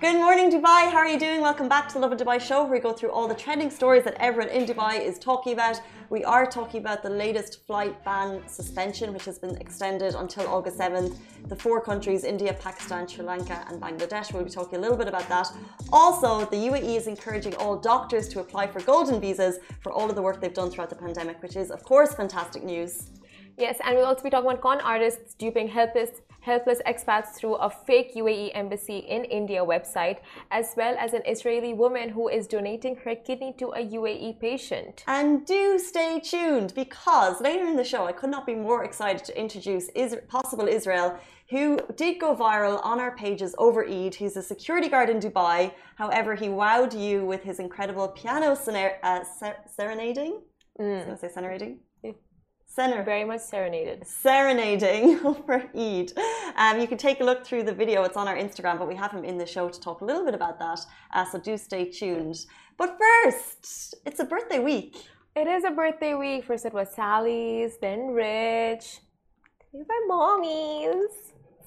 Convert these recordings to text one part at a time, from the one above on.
Good morning, Dubai. How are you doing? Welcome back to the Lovin Dubai show, where we go through all the trending stories that everyone in Dubai is talking about. We are talking about the latest flight ban suspension, which has been extended until August 7th. The four countries, India, Pakistan, Sri Lanka, and Bangladesh, we'll be talking a little bit about that. Also, the UAE is encouraging all doctors to apply for golden visas for all of the work they've done throughout the pandemic, which is, of course, fantastic news. Yes, and we'll also be talking about con artists duping helpless helpless expats through a fake UAE embassy in India website, as well as an Israeli woman who is donating her kidney to a UAE patient. And do stay tuned because later in the show, I could not be more excited to introduce Is- possible Israel, who did go viral on our pages over Eid. He's a security guard in Dubai. However, he wowed you with his incredible piano uh, ser- serenading. Mm. I say serenading? Center. Very much serenaded. Serenading over Eid. Um, you can take a look through the video. It's on our Instagram, but we have him in the show to talk a little bit about that. Uh, so do stay tuned. But first, it's a birthday week. It is a birthday week. First it was Sally's, then Rich, then my mommy's.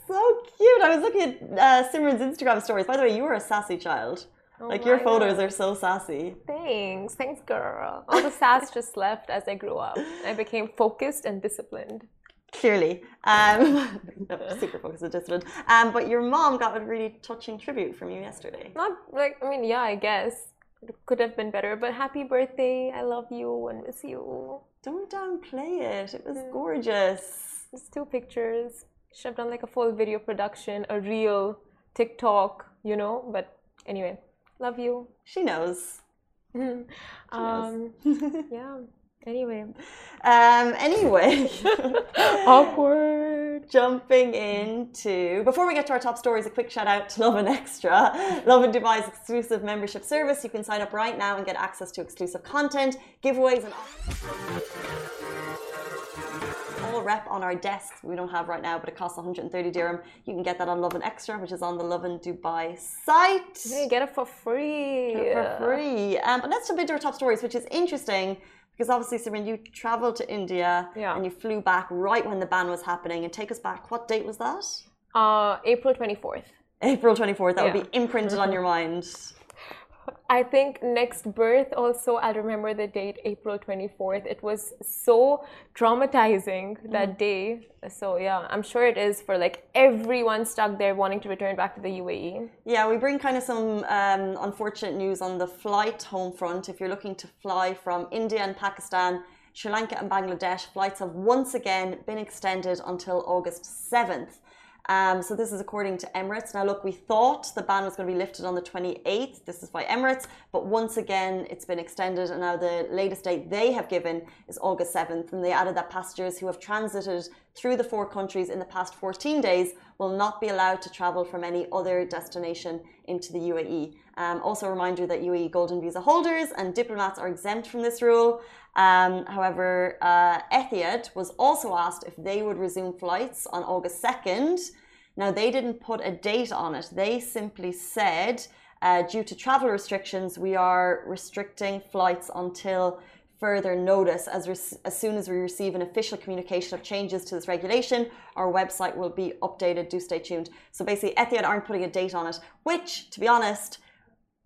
So cute. I was looking at uh, Simran's Instagram stories. By the way, you were a sassy child. Oh like your photos God. are so sassy. Thanks, thanks, girl. All the sass just left as I grew up. I became focused and disciplined. Clearly, um, super focused and disciplined. Um, but your mom got a really touching tribute from you yesterday. Not like I mean, yeah, I guess it could have been better. But happy birthday! I love you and miss you. Don't downplay it. It was gorgeous. Just two pictures. Should have done like a full video production, a real TikTok, you know. But anyway. Love you. She knows. she um, knows. yeah. Anyway. Um, anyway. Awkward. Jumping into before we get to our top stories, a quick shout out to Lovin Extra, Lovin Dubai's exclusive membership service. You can sign up right now and get access to exclusive content, giveaways, and rep on our desk we don't have right now, but it costs 130 dirham. You can get that on Lovin Extra, which is on the Lovin Dubai site. Yeah, get it for free. It for free. Um, but let's jump into our top stories, which is interesting because obviously, Simran, you traveled to India yeah. and you flew back right when the ban was happening. And take us back. What date was that? Uh, April 24th. April 24th. That yeah. would be imprinted on your mind. I think next birth also, I'll remember the date, April 24th. It was so traumatizing that mm. day. So, yeah, I'm sure it is for like everyone stuck there wanting to return back to the UAE. Yeah, we bring kind of some um, unfortunate news on the flight home front. If you're looking to fly from India and Pakistan, Sri Lanka and Bangladesh, flights have once again been extended until August 7th. Um, so this is according to Emirates. Now, look, we thought the ban was going to be lifted on the 28th. This is by Emirates, but once again, it's been extended, and now the latest date they have given is August 7th. And they added that passengers who have transited through the four countries in the past 14 days will not be allowed to travel from any other destination into the UAE. Um, also, a reminder that UAE Golden Visa holders and diplomats are exempt from this rule. Um, however, uh, Etihad was also asked if they would resume flights on August 2nd. Now, they didn't put a date on it. They simply said, uh, due to travel restrictions, we are restricting flights until further notice. As, as soon as we receive an official communication of changes to this regulation, our website will be updated. Do stay tuned. So basically, Etihad aren't putting a date on it, which, to be honest,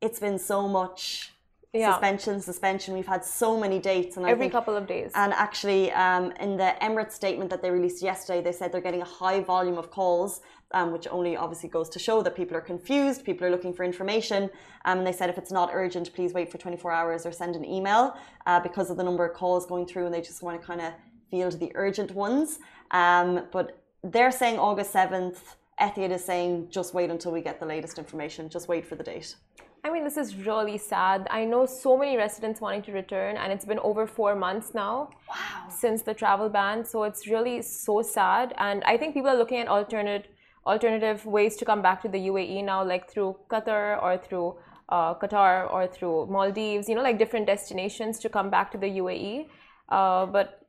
it's been so much yeah. suspension, suspension. We've had so many dates, and every think, couple of days. And actually, um, in the Emirates statement that they released yesterday, they said they're getting a high volume of calls, um, which only obviously goes to show that people are confused, people are looking for information. Um, and they said if it's not urgent, please wait for 24 hours or send an email uh, because of the number of calls going through, and they just want to kind of field the urgent ones. Um, but they're saying August 7th. Etihad is saying just wait until we get the latest information. Just wait for the date. I mean, this is really sad. I know so many residents wanting to return, and it's been over four months now wow. since the travel ban. So it's really so sad. And I think people are looking at alternate alternative ways to come back to the UAE now, like through Qatar or through uh, Qatar or through Maldives. You know, like different destinations to come back to the UAE. Uh, but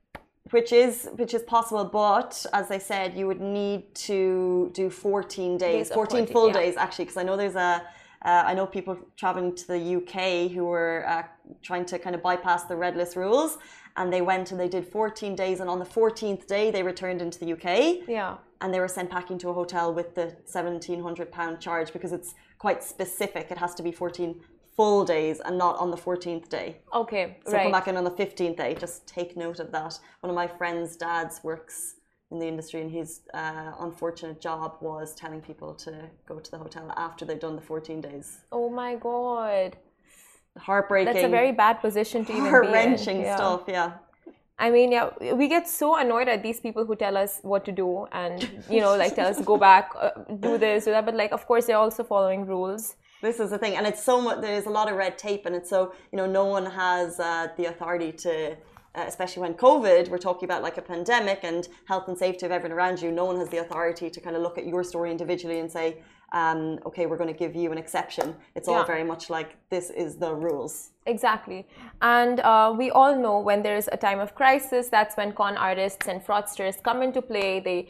which is which is possible but as i said you would need to do 14 days, days 14, 14, full yeah. days actually because i know there's a Uh, I know people traveling to the UK who were uh, trying to kind of bypass the red list rules, and they went and they did 14 days, and on the 14th day they returned into the UK. Yeah. And they were sent packing to a hotel with the 1700 pound charge because it's quite specific. It has to be 14 full days and not on the 14th day. Okay. So right. come back in on the 15th day. Just take note of that. One of my friend's dads works in the industry, and his uh, unfortunate job was telling people to go to the hotel after they've done the 14 days. Oh my god. Heartbreaking. That's a very bad position to even be in. heart-wrenching Yeah. stuff. Yeah. I mean, yeah, we get so annoyed at these people who tell us what to do and, you know, like tell us go back, uh, do this, do that. But, like, of course, they're also following rules. This is the thing, and it's so much. There's a lot of red tape, and it's so you know no one has uh, the authority to, uh, especially when COVID, we're talking about like a pandemic and health and safety of everyone around you. No one has the authority to kind of look at your story individually and say, um, okay, we're going to give you an exception. It's all Yeah. very much like this is the rules. Exactly. And uh, we all know when there's a time of crisis, that's when con artists and fraudsters come into play. They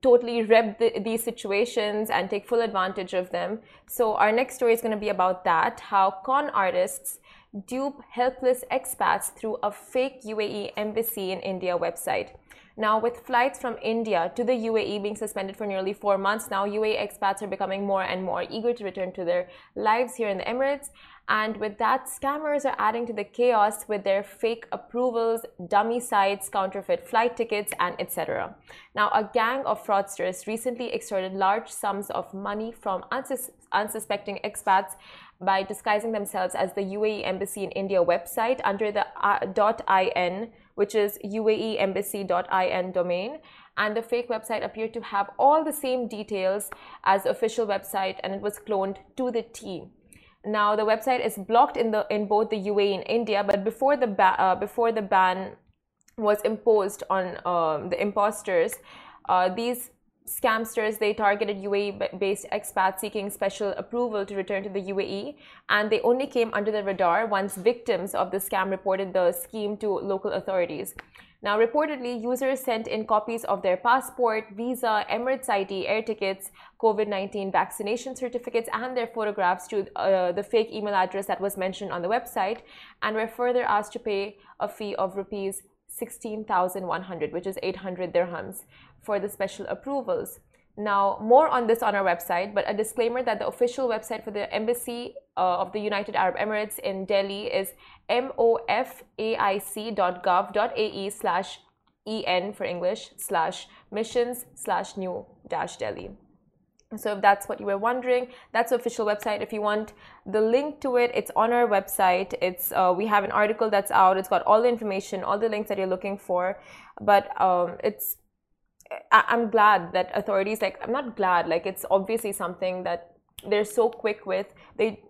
totally rep the, these situations and take full advantage of them. So, our next story is going to be about that how con artists dupe helpless expats through a fake UAE embassy in India website. Now, with flights from India to the UAE being suspended for nearly four months now, UAE expats are becoming more and more eager to return to their lives here in the Emirates. And with that, scammers are adding to the chaos with their fake approvals, dummy sites, counterfeit flight tickets, and etc. Now, a gang of fraudsters recently extorted large sums of money from unsus- unsuspecting expats by disguising themselves as the UAE Embassy in India website under the uh, .in, which is UAEembassy.in domain. And the fake website appeared to have all the same details as the official website, and it was cloned to the T. Now the website is blocked in the in both the UAE and India, but before the uh, before the ban was imposed on um, the imposters, uh, these scamsters they targeted UAE-based expats seeking special approval to return to the UAE, and they only came under the radar once victims of the scam reported the scheme to local authorities. Now, reportedly, users sent in copies of their passport, visa, Emirates ID, air tickets, COVID 19 vaccination certificates, and their photographs to uh, the fake email address that was mentioned on the website, and were further asked to pay a fee of rupees 16,100, which is 800 dirhams, for the special approvals. Now, more on this on our website, but a disclaimer that the official website for the Embassy uh, of the United Arab Emirates in Delhi is mofaic.gov.ae slash en for English slash missions slash new dash Delhi. So if that's what you were wondering, that's the official website. If you want the link to it, it's on our website. It's uh, we have an article that's out. It's got all the information, all the links that you're looking for. But um, it's I- I'm glad that authorities like I'm not glad like it's obviously something that they're so quick with. They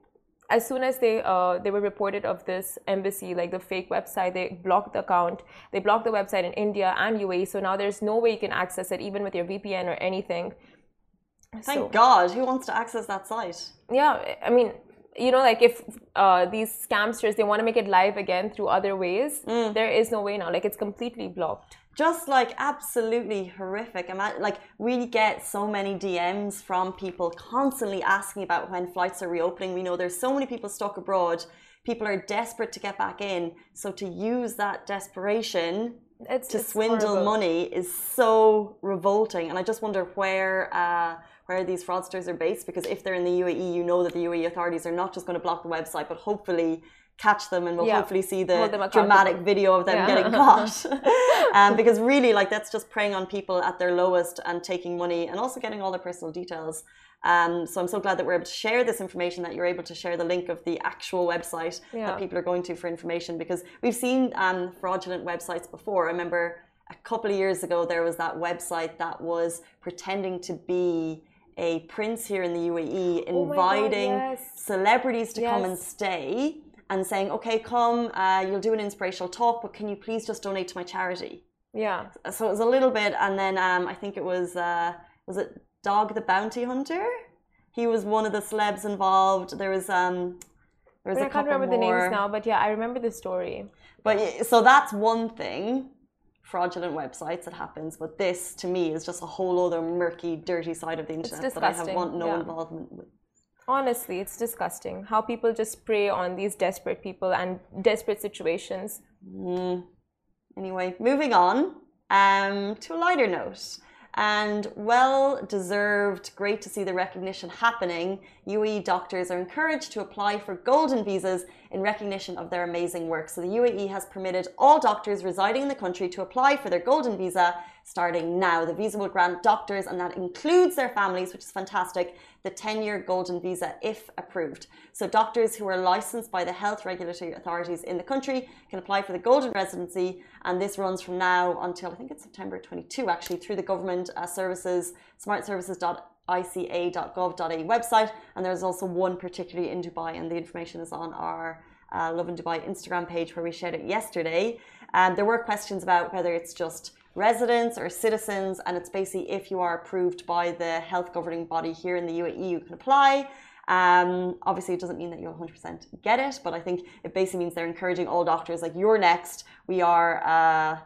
as soon as they uh, they were reported of this embassy like the fake website they blocked the account they blocked the website in india and uae so now there's no way you can access it even with your vpn or anything Thank So- God. Who wants to access that site? yeah i mean you know like if uh, these scamsters they want to make it live again through other ways there is no way now like it's completely blocked just like absolutely horrific. Ima- Like we get so many DMs from people constantly asking about when flights are reopening. We know there's so many people stuck abroad. People are desperate to get back in. So to use that desperation it's to it's swindle horrible. money is so revolting. And I just wonder where uh, where these fraudsters are based. Because if they're in the UAE, you know that the UAE authorities are not just going to block the website, but hopefully catch them and we'll Yeah. hopefully see the them dramatic video of them Yeah. getting caught. um, because really, like that's just preying on people at their lowest and taking money and also getting all their personal details. Um, so I'm so glad that we're able to share this information, that you're able to share the link of the actual website Yeah. that people are going to for information. Because we've seen um, fraudulent websites before. I remember a couple of years ago there was that website that was pretending to be a prince here in the UAE, Oh God, inviting yes. celebrities to come and stay and saying, okay, come, uh, you'll do an inspirational talk, but can you please just donate to my charity? yeah So it was a little bit, and then um, I think it was, uh, was it Dog the Bounty Hunter? He was one of the celebs involved. There was, um, there was but a i can't remember the names now but yeah i remember the story But so that's one thing, fraudulent websites that happens. But this, to me, is just a whole other murky, dirty side of the internet that I have want no yeah. involvement with. Honestly, it's disgusting how people just prey on these desperate people and desperate situations. Mm. Anyway, moving on um, to a lighter note and well deserved. Great to see the recognition happening. UAE doctors are encouraged to apply for golden visas in recognition of their amazing work. So the UAE has permitted all doctors residing in the country to apply for their golden visa starting now. The visa will grant doctors, and that includes their families, which is fantastic, the 10 year golden visa if approved. So, doctors who are licensed by the health regulatory authorities in the country can apply for the golden residency, and this runs from now until I think it's September 22 actually through the government uh, services, smartservices.ica.gov.au website. And there's also one particularly in Dubai, and the information is on our uh, Lovin Dubai Instagram page where we shared it yesterday. And there were questions about whether it's just residents or citizens, and it's basically if you are approved by the health governing body here in the UAE, you can apply. Um, obviously, it doesn't mean that you'll 100% get it, but I think it basically means they're encouraging all doctors like you're next. We are uh,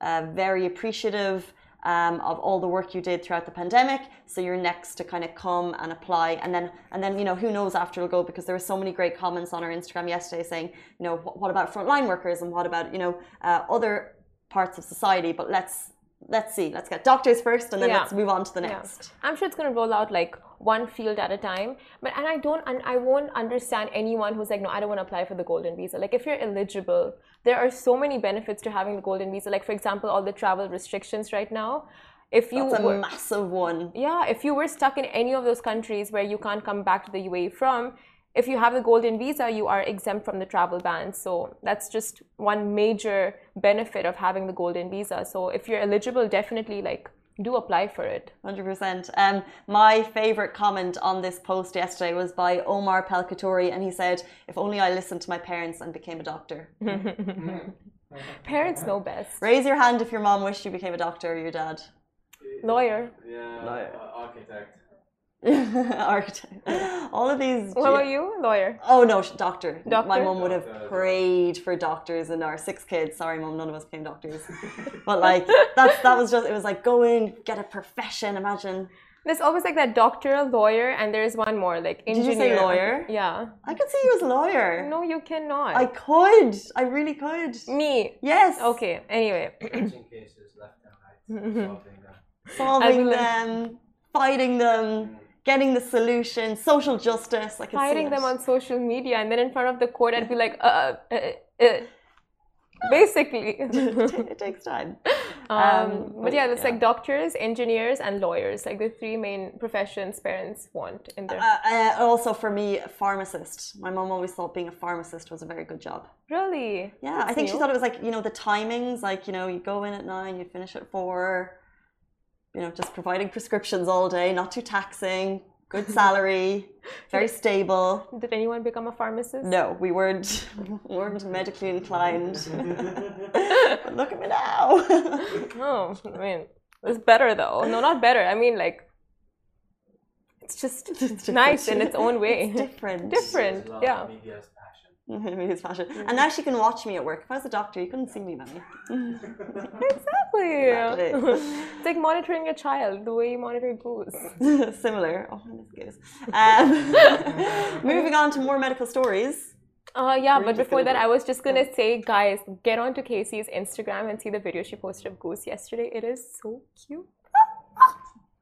uh, very appreciative um, of all the work you did throughout the pandemic. So you're next to kind of come and apply, and then and then you know who knows after it'll go because there were so many great comments on our Instagram yesterday saying you know what, what about frontline workers and what about you know uh, other parts of society. But let's let's see. Let's get doctors first, and then yeah. let's move on to the next. Yeah. I'm sure it's going to roll out like one field at a time. But and I don't and I won't understand anyone who's like, no, I don't want to apply for the golden visa. Like if you're eligible, there are so many benefits to having the golden visa. Like for example, all the travel restrictions right now. If you That's a were, massive one. Yeah, if you were stuck in any of those countries where you can't come back to the UAE from, if you have the golden visa, you are exempt from the travel ban. So that's just one major benefit of having the golden visa. So if you're eligible, definitely like do apply for it. 100%. Um, my favorite comment on this post yesterday was by Omar Pelkatori, and he said, If only I listened to my parents and became a doctor. parents know best. Raise your hand if your mom wished you became a doctor or your dad. Lawyer. Yeah, Lawyer. Architect. architect. All of these. What about you? Lawyer. Oh no, doctor. Doctor. My mom would have prayed for doctors and our six kids. Sorry, mom, none of us became doctors. but like that's that was just it was like go in, get a profession. Imagine. There's always like that doctor, lawyer, and there's one more like engineer. Did you say lawyer? Yeah. I could see you as lawyer. No, you cannot. I could. I really could. Me. Yes. Okay. Anyway. cases left and right, solving them. Solving them, fighting them. Mm. Getting the solution, social justice. I can fighting them on social media, and then in front of the court, I'd be like, uh, uh, uh, uh. basically. it takes time. Um, um, but yeah, it's yeah. like doctors, engineers, and lawyers, like the three main professions parents want in their. Uh, uh, also, for me, a pharmacist. My mom always thought being a pharmacist was a very good job. Really? Yeah, That's I think new. she thought it was like you know the timings, like you know you go in at nine, you finish at four you know, just providing prescriptions all day, not too taxing, good salary, very stable. Did anyone become a pharmacist? No, we weren't weren't medically inclined. look at me now. oh, I mean, it's better though. No, not better. I mean, like, it's just it's nice in its own way. It's different. Different, yeah. Maybe his fashion. Mm-hmm. And now she can watch me at work. If I was a doctor, you couldn't see me, Mammy. exactly. it's like monitoring a child, the way you monitor goose. Similar. Oh, goose. Um, moving on to more medical stories. Uh, yeah, but before that, I was just gonna say, guys, get onto Casey's Instagram and see the video she posted of Goose yesterday. It is so cute.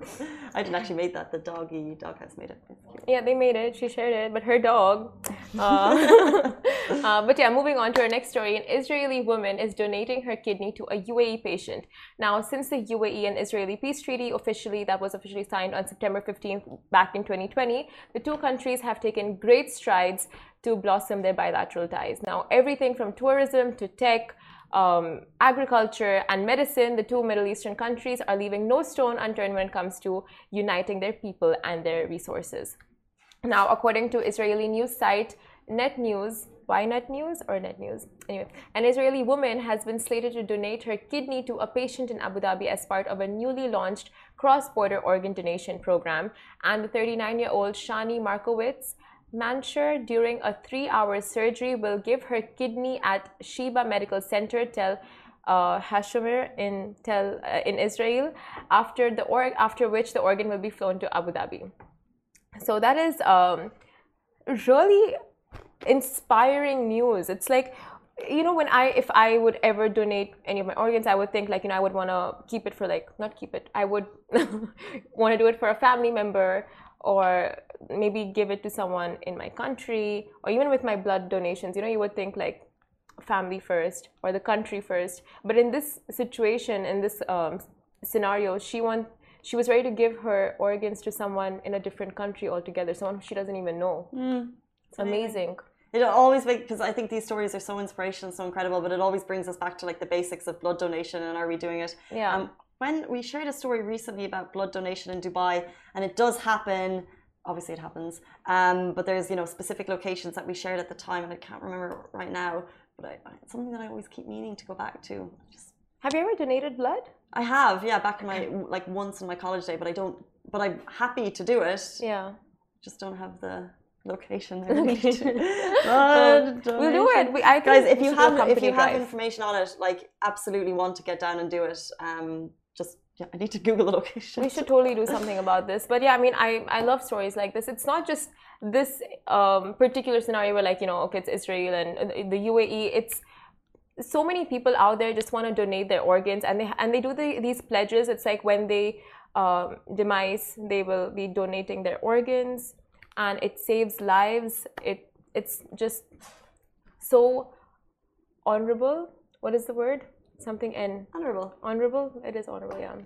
I didn't actually make that. The doggy dog has made it. Yeah, they made it. She shared it, but her dog. Uh, uh, but yeah, moving on to our next story. An Israeli woman is donating her kidney to a UAE patient. Now, since the UAE and Israeli peace treaty officially that was officially signed on September 15th back in 2020, the two countries have taken great strides to blossom their bilateral ties. Now, everything from tourism to tech um, agriculture and medicine, the two Middle Eastern countries are leaving no stone unturned when it comes to uniting their people and their resources. Now, according to Israeli news site Net News, why Net News or Net News? Anyway, an Israeli woman has been slated to donate her kidney to a patient in Abu Dhabi as part of a newly launched cross border organ donation program. And the 39 year old Shani Markowitz Mansur, during a three hour surgery, will give her kidney at Sheba Medical Center, Tel uh, in Tel uh, in Israel. After the or after which the organ will be flown to Abu Dhabi. So that is um, really inspiring news. It's like you know when i if i would ever donate any of my organs i would think like you know i would want to keep it for like not keep it i would want to do it for a family member or maybe give it to someone in my country or even with my blood donations. You know you would think like family first or the country first. But in this situation in this um, scenario she want she was ready to give her organs to someone in a different country altogether someone she doesn't even know. Mm, it's amazing. It always makes because I think these stories are so inspirational, so incredible, but it always brings us back to like the basics of blood donation and are we doing it? Yeah. Um, when we shared a story recently about blood donation in Dubai, and it does happen. Obviously, it happens, um, but there's you know specific locations that we shared at the time, and I can't remember right now. But I, it's something that I always keep meaning to go back to. Just have you ever donated blood? I have, yeah, back in my like once in my college day, but I don't. But I'm happy to do it. Yeah. Just don't have the location. we'll do it. We, I Guys, if you have if you have information on it, like absolutely want to get down and do it. Um, just yeah, I need to Google the location. We should totally do something about this. But yeah, I mean, I I love stories like this. It's not just this um, particular scenario where like you know, okay, it's Israel and the UAE. It's so many people out there just want to donate their organs and they and they do the, these pledges. It's like when they um, demise, they will be donating their organs and it saves lives. It it's just so honorable. What is the word? Something in honorable. Honorable. It is honorable. Yeah.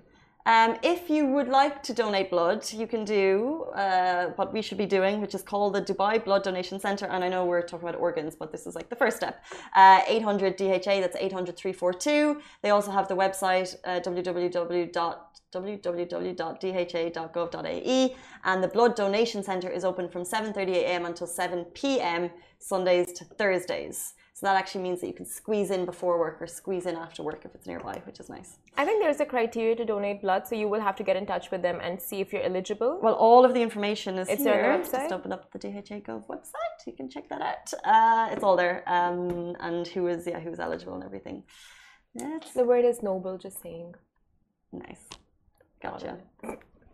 Um, if you would like to donate blood, you can do uh, what we should be doing, which is called the Dubai Blood Donation Center. And I know we're talking about organs, but this is like the first step. Uh, 800 DHA, that's 800 342. They also have the website uh, www.dha.gov.ae. And the Blood Donation Center is open from 7.30 a.m. until 7 p.m. Sundays to Thursdays. So that actually means that you can squeeze in before work or squeeze in after work if it's nearby, which is nice. I think there's a criteria to donate blood, so you will have to get in touch with them and see if you're eligible. Well, all of the information is it's here. On. Just open up the DHA Gov website. You can check that out. Uh, it's all there, um, and who is yeah who is eligible and everything. The word is noble. Just saying. Nice. Gotcha.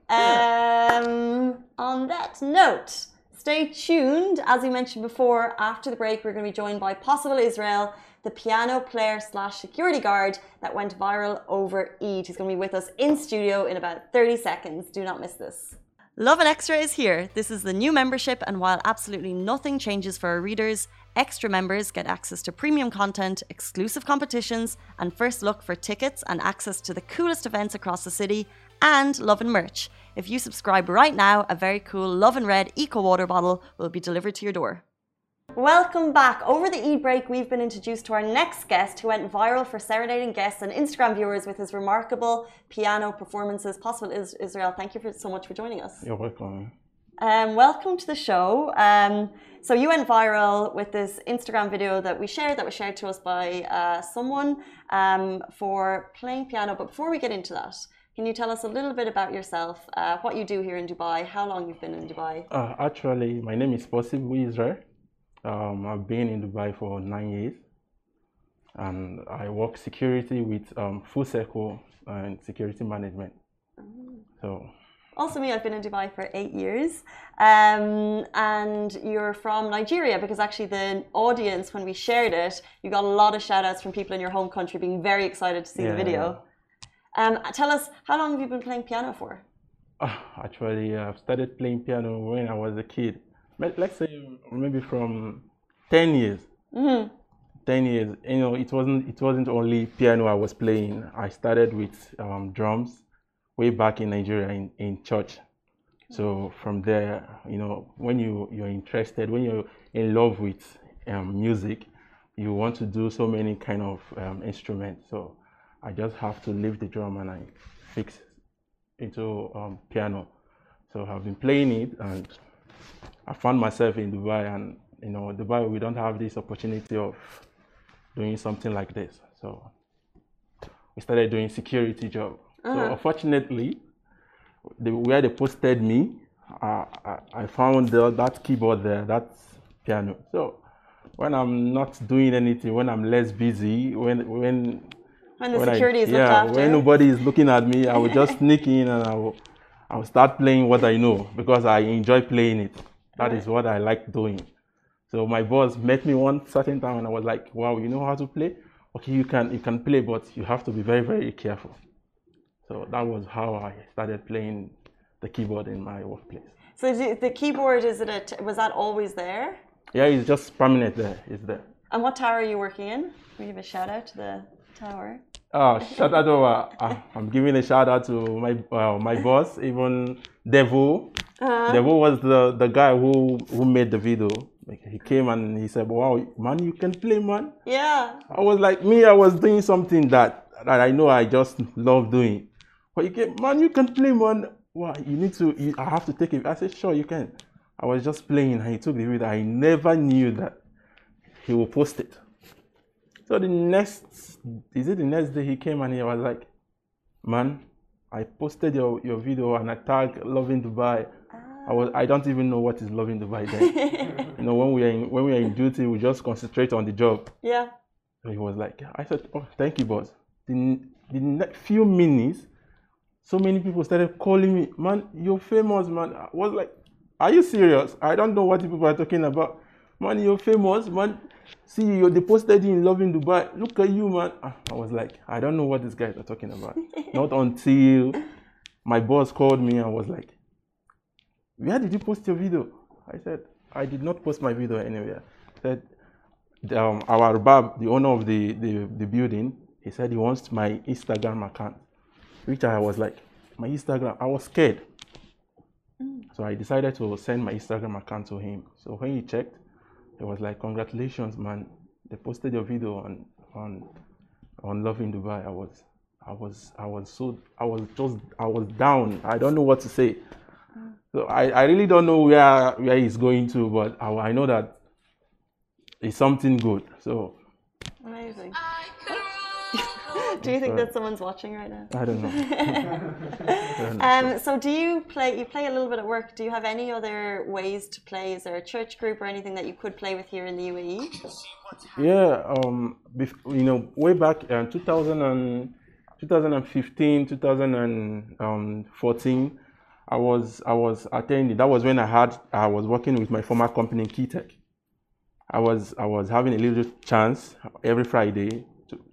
um, on that note. Stay tuned. As we mentioned before, after the break, we're going to be joined by Possible Israel, the piano player slash security guard that went viral over Eid. He's going to be with us in studio in about 30 seconds. Do not miss this. Lovin Extra is here. This is the new membership, and while absolutely nothing changes for our readers, extra members get access to premium content, exclusive competitions, and first look for tickets and access to the coolest events across the city, and love and merch. If you subscribe right now, a very cool Love and Red Eco Water bottle will be delivered to your door. Welcome back. Over the e break, we've been introduced to our next guest who went viral for serenading guests and Instagram viewers with his remarkable piano performances. Possible Israel, thank you for, so much for joining us. You're welcome. Um, welcome to the show. Um, so you went viral with this Instagram video that we shared, that was shared to us by uh, someone um, for playing piano. But before we get into that, can you tell us a little bit about yourself, uh, what you do here in Dubai, how long you've been in Dubai? Uh, actually, my name is Possible Israel. Um, I've been in Dubai for nine years, and I work security with um, Full Circle and security management. Mm. So. Also, me, I've been in Dubai for eight years, um, and you're from Nigeria because actually the audience, when we shared it, you got a lot of shout outs from people in your home country being very excited to see yeah. the video. Um, tell us, how long have you been playing piano for? Uh, actually, I've started playing piano when I was a kid. Let's say maybe from 10 years. Mm-hmm. 10 years. You know, it wasn't, it wasn't only piano I was playing. I started with um, drums way back in Nigeria in, in church. So from there, you know, when you, you're interested, when you're in love with um, music, you want to do so many kind of um, instruments. So I just have to leave the drum and I fix into um, piano. So I've been playing it and I found myself in Dubai and you know Dubai we don't have this opportunity of doing something like this. So we started doing security job. Uh-huh. So unfortunately, the, where they posted me, uh, I, I found the, that keyboard there, that piano. So when I'm not doing anything, when I'm less busy, when when when the when security I, is yeah, after. when nobody is looking at me, I will just sneak in and I will, I will start playing what I know because I enjoy playing it. That right. is what I like doing. So my boss met me one certain time and I was like, wow, you know how to play? Okay, you can you can play, but you have to be very, very careful. So that was how I started playing the keyboard in my workplace. So the keyboard is it a, was that always there? Yeah, it's just permanent there. It's there. And what tower are you working in? We give a shout out to the tower. Oh, shout out to uh, I'm giving a shout out to my uh, my boss, even Devo. Uh-huh. Devo was the the guy who who made the video. Like he came and he said, "Wow, man, you can play, man." Yeah. I was like, me, I was doing something that that I know I just love doing. But he came, man, you can play, man. Wow, you need to. You, I have to take it. I said, sure, you can. I was just playing, and he took the video. I never knew that he will post it. So the next, is it the next day he came and he was like, man, I posted your, your video and I tagged Lovin Dubai. I was I don't even know what is Lovin Dubai then. you know, when we are in when we are in duty, we just concentrate on the job. Yeah. So he was like, I said, oh, thank you, boss. The, the few minutes, so many people started calling me, man, you're famous, man. I was like, are you serious? I don't know what people are talking about. Man, you're famous, man. See, you're deposited in Lovin Dubai. Look at you, man. Ah, I was like, I don't know what these guys are talking about. Not until my boss called me and was like, Where did you post your video? I said, I did not post my video anywhere. He said, um, our Bab, the owner of the, the, the building, he said he wants my Instagram account, which I was like, my Instagram, I was scared. So I decided to send my Instagram account to him. So when he checked, it was like, congratulations, man. They posted your video on on on Lovin Dubai. I was I was I was so I was just I was down. I don't know what to say. So I, I really don't know where where he's going to, but I, I know that it's something good. So amazing. Do you think that someone's watching right now? I don't know. um, so do you play? You play a little bit at work. Do you have any other ways to play? Is there a church group or anything that you could play with here in the UAE? Yeah, um, you know, way back in 2000 and 2015, 2014, I was I was attending. That was when I had I was working with my former company, Keytech. I was I was having a little chance every Friday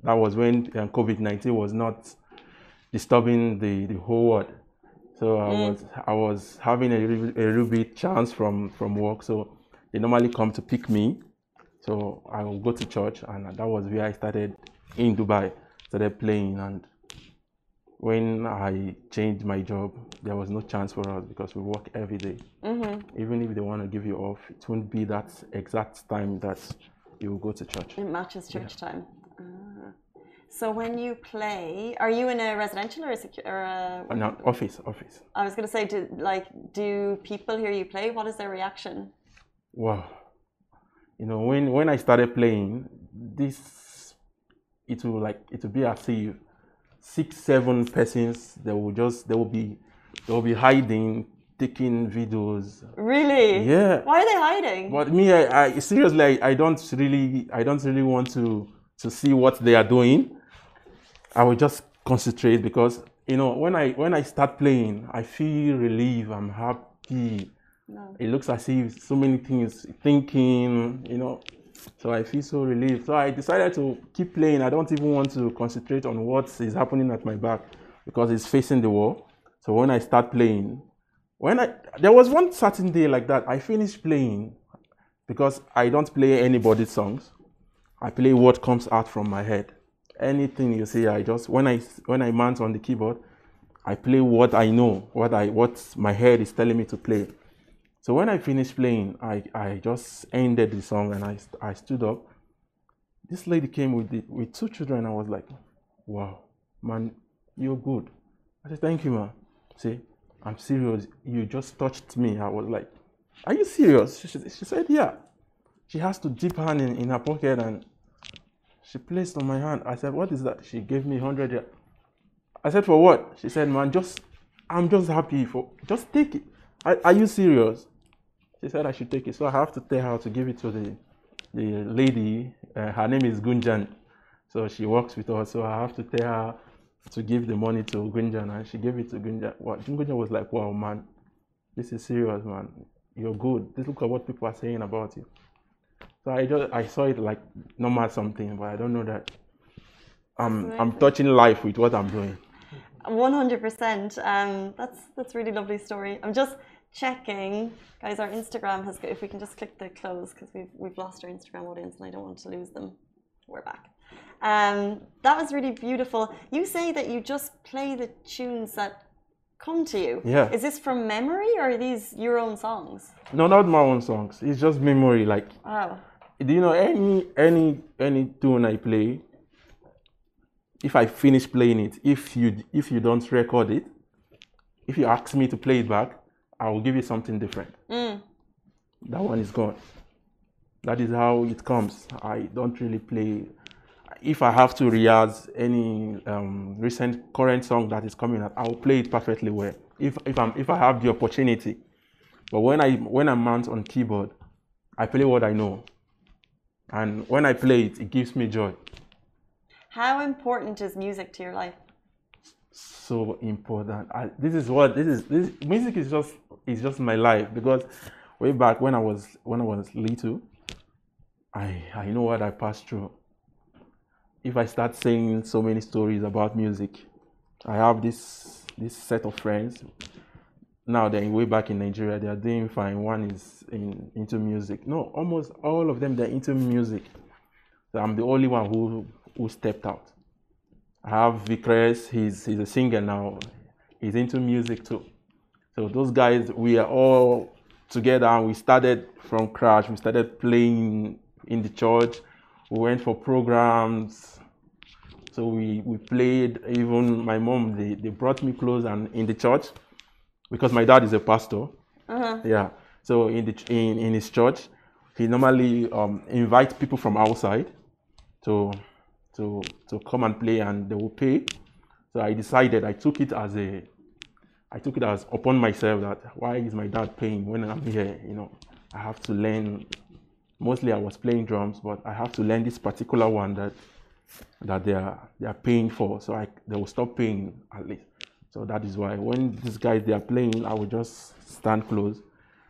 that was when um, COVID nineteen was not disturbing the, the whole world. So I mm. was I was having a, a little bit chance from from work. So they normally come to pick me. So I will go to church, and that was where I started in Dubai. Started playing, and when I changed my job, there was no chance for us because we work every day. Mm-hmm. Even if they want to give you off, it won't be that exact time that you will go to church. It matches church yeah. time. So when you play, are you in a residential or a secure? Or a, uh, no, office, office. I was going to say, do, like, do people hear you play? What is their reaction? Wow, you know, when when I started playing, this it will like it will be as if six, seven persons. They will just they will be they will be hiding, taking videos. Really? Yeah. Why are they hiding? But me, I, I seriously, I, I don't really, I don't really want to to see what they are doing. I will just concentrate because you know when I when I start playing, I feel relief. I'm happy. No. It looks as if so many things thinking, you know. So I feel so relieved. So I decided to keep playing. I don't even want to concentrate on what is happening at my back because it's facing the wall. So when I start playing, when I there was one certain day like that, I finished playing because I don't play anybody's songs. I play what comes out from my head anything you see, I just when I when I mount on the keyboard, I play what I know, what I what my head is telling me to play. So when I finished playing, I, I just ended the song and I, I stood up. This lady came with the, with two children. I was like, wow, man, you're good. I said, thank you, man. See, I'm serious. You just touched me. I was like, are you serious? She, she said, yeah. She has to dip hand in, in her pocket and she placed on my hand. I said, What is that? She gave me 100. I said, For what? She said, Man, just, I'm just happy for, just take it. Are, are you serious? She said, I should take it. So I have to tell her to give it to the, the lady. Uh, her name is Gunjan. So she works with us. So I have to tell her to give the money to Gunjan, and she gave it to Gunjan. Well, Gunjan was like, "Wow, man, this is serious, man. You're good. Just look at what people are saying about you." So I just I saw it like normal something, but I don't know that I'm I'm touching life with what I'm doing. One hundred percent. Um, that's that's really lovely story. I'm just checking, guys. Our Instagram has. If we can just click the close because we've we've lost our Instagram audience and I don't want to lose them. We're back. Um, that was really beautiful. You say that you just play the tunes that come to you. Yeah. Is this from memory or are these your own songs? No, not my own songs. It's just memory. Like, Wow. Do you know any any any tune I play? If I finish playing it, if you if you don't record it, if you ask me to play it back, I will give you something different. That one is gone. That is how it comes. I don't really play. If I have to rehearse any um, recent current song that is coming out, I will play it perfectly well. If if I'm if I have the opportunity. But when I when I'm mount on keyboard, I play what I know. And when I play it, it gives me joy. How important is music to your life? so important. I, this is what this is. This music is just is just my life because way back when I was when I was little, I I know what I passed through. If I start saying so many stories about music, I have this this set of friends. Now they're way back in Nigeria. They are doing fine. One is in into music. No, almost all of them they're into music. So I'm the only one who who stepped out. I have Vicres, he's, he's a singer now. He's into music too. So those guys, we are all together and we started from crash. We started playing in the church. We went for programs. So we, we played, even my mom, they, they brought me close and in the church because my dad is a pastor. Yeah. So in, the, in, in his church, he normally um, invites people from outside to to to come and play and they will pay. So I decided I took it as a I took it as upon myself that why is my dad paying when I'm here? You know, I have to learn. Mostly I was playing drums, but I have to learn this particular one that that they are they are paying for. So I they will stop paying at least. So that is why when these guys they are playing, I will just stand close.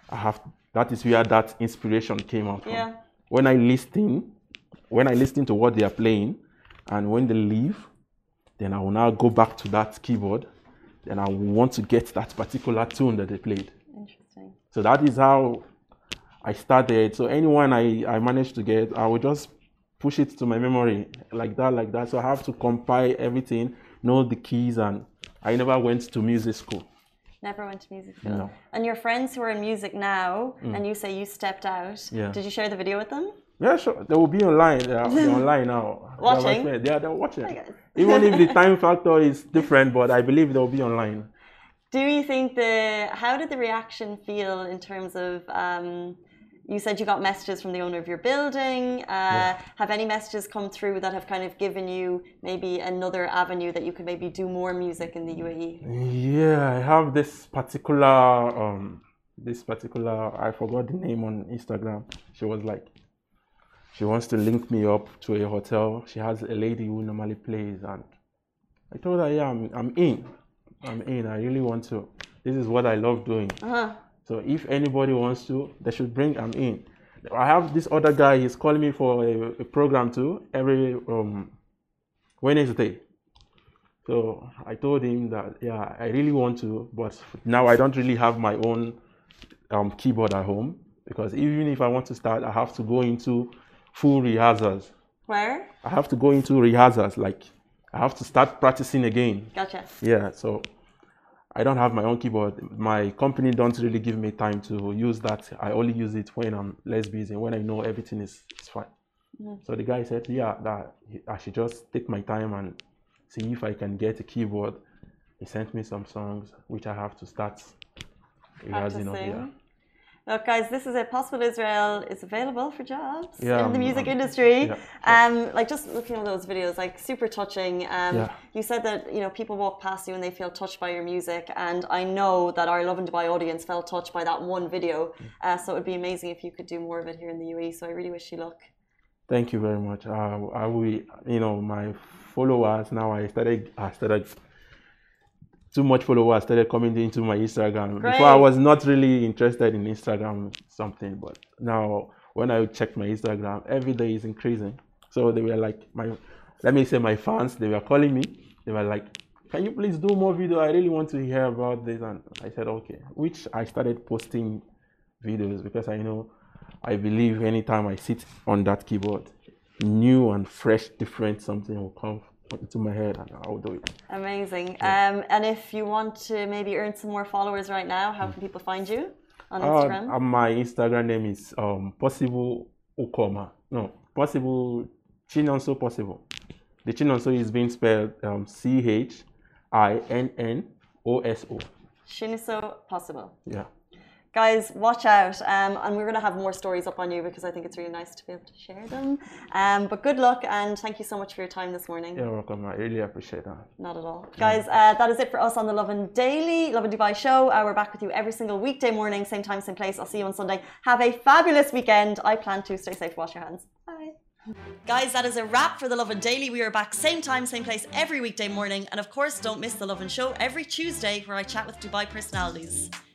I have that is where that inspiration came out from. Yeah. When I listen, when I listen to what they are playing, and when they leave, then I will now go back to that keyboard. Then I will want to get that particular tune that they played. Interesting. So that is how I started. So anyone I, I managed to get, I will just push it to my memory like that, like that. So I have to compile everything, know the keys, and I never went to music school. Never went to music school. No. And your friends who are in music now, and you say you stepped out. Yeah. Did you share the video with them? Yeah, sure. They will be online. They are, online now. They are Watching? friends. They are, they're watching. Okay. Even if the time factor is different, but I believe they'll be online. Do you think the how did the reaction feel in terms of um, you said you got messages from the owner of your building? Uh, Have any messages come through that have kind of given you maybe another avenue that you could maybe do more music in the? UAE? Yeah, I have this particular um this particular I forgot the name on Instagram. She was like she wants to link me up to a hotel. She has a lady who normally plays and I told her, yeah, I'm, I'm in. I'm in. I really want to. This is what I love doing. Uh-huh. So if anybody wants to, they should bring I'm in. I have this other guy, he's calling me for a, a program too every um, Wednesday. So I told him that yeah, I really want to, but now I don't really have my own um, keyboard at home because even if I want to start, I have to go into full rehearsals. Where? I have to go into rehearsals, like I have to start practicing again. Gotcha. Yeah, so I don't have my own keyboard. My company don't really give me time to use that. I only use it when I'm less busy, when I know everything is, is fine. Mm. So the guy said, yeah, that I should just take my time and see if I can get a keyboard. He sent me some songs which I have to start of. Yeah. Look, guys, this is it. Possible Israel is available for jobs Yeah, in the um, music um, industry. yeah, Um, like just looking at those videos, like super touching. Um, Yeah. You said that you know people walk past you and they feel touched by your music, and I know that our Lovin Dubai audience felt touched by that one video. Mm. Uh, so it would be amazing if you could do more of it here in the UAE. So I really wish you luck. Thank you very much. Uh, I will, you know, my followers now. I started, I started too much followers started coming into my Instagram. Great. Before I was not really interested in Instagram something, but now when I check my Instagram, every day is increasing. So they were like my, let me say my fans. They were calling me. They were like, "Can you please do more video? I really want to hear about this." And I said, "Okay." Which I started posting videos because I know, I believe anytime I sit on that keyboard, new and fresh, different something will come into my head and I'll do it. Amazing. Um, and if you want to maybe earn some more followers right now, how can people find you on Instagram? Uh, my Instagram name is um, Possible Ukoma. No, Possible Chinonso Possible. The Chinonso is being spelled um, C H I N N O S O. Chinonso Possible. Yeah. Guys, watch out. Um, and we're going to have more stories up on you because I think it's really nice to be able to share them. Um, but good luck and thank you so much for your time this morning. You're welcome. I really appreciate that. Not at all. Guys, uh, that is it for us on the Lovin Daily, Lovin Dubai show. Uh, we're back with you every single weekday morning, same time, same place. I'll see you on Sunday. Have a fabulous weekend. I plan to stay safe, wash your hands. Bye. Guys, that is a wrap for the Lovin Daily. We are back same time, same place every weekday morning. And of course, don't miss the Lovin Show every Tuesday where I chat with Dubai personalities.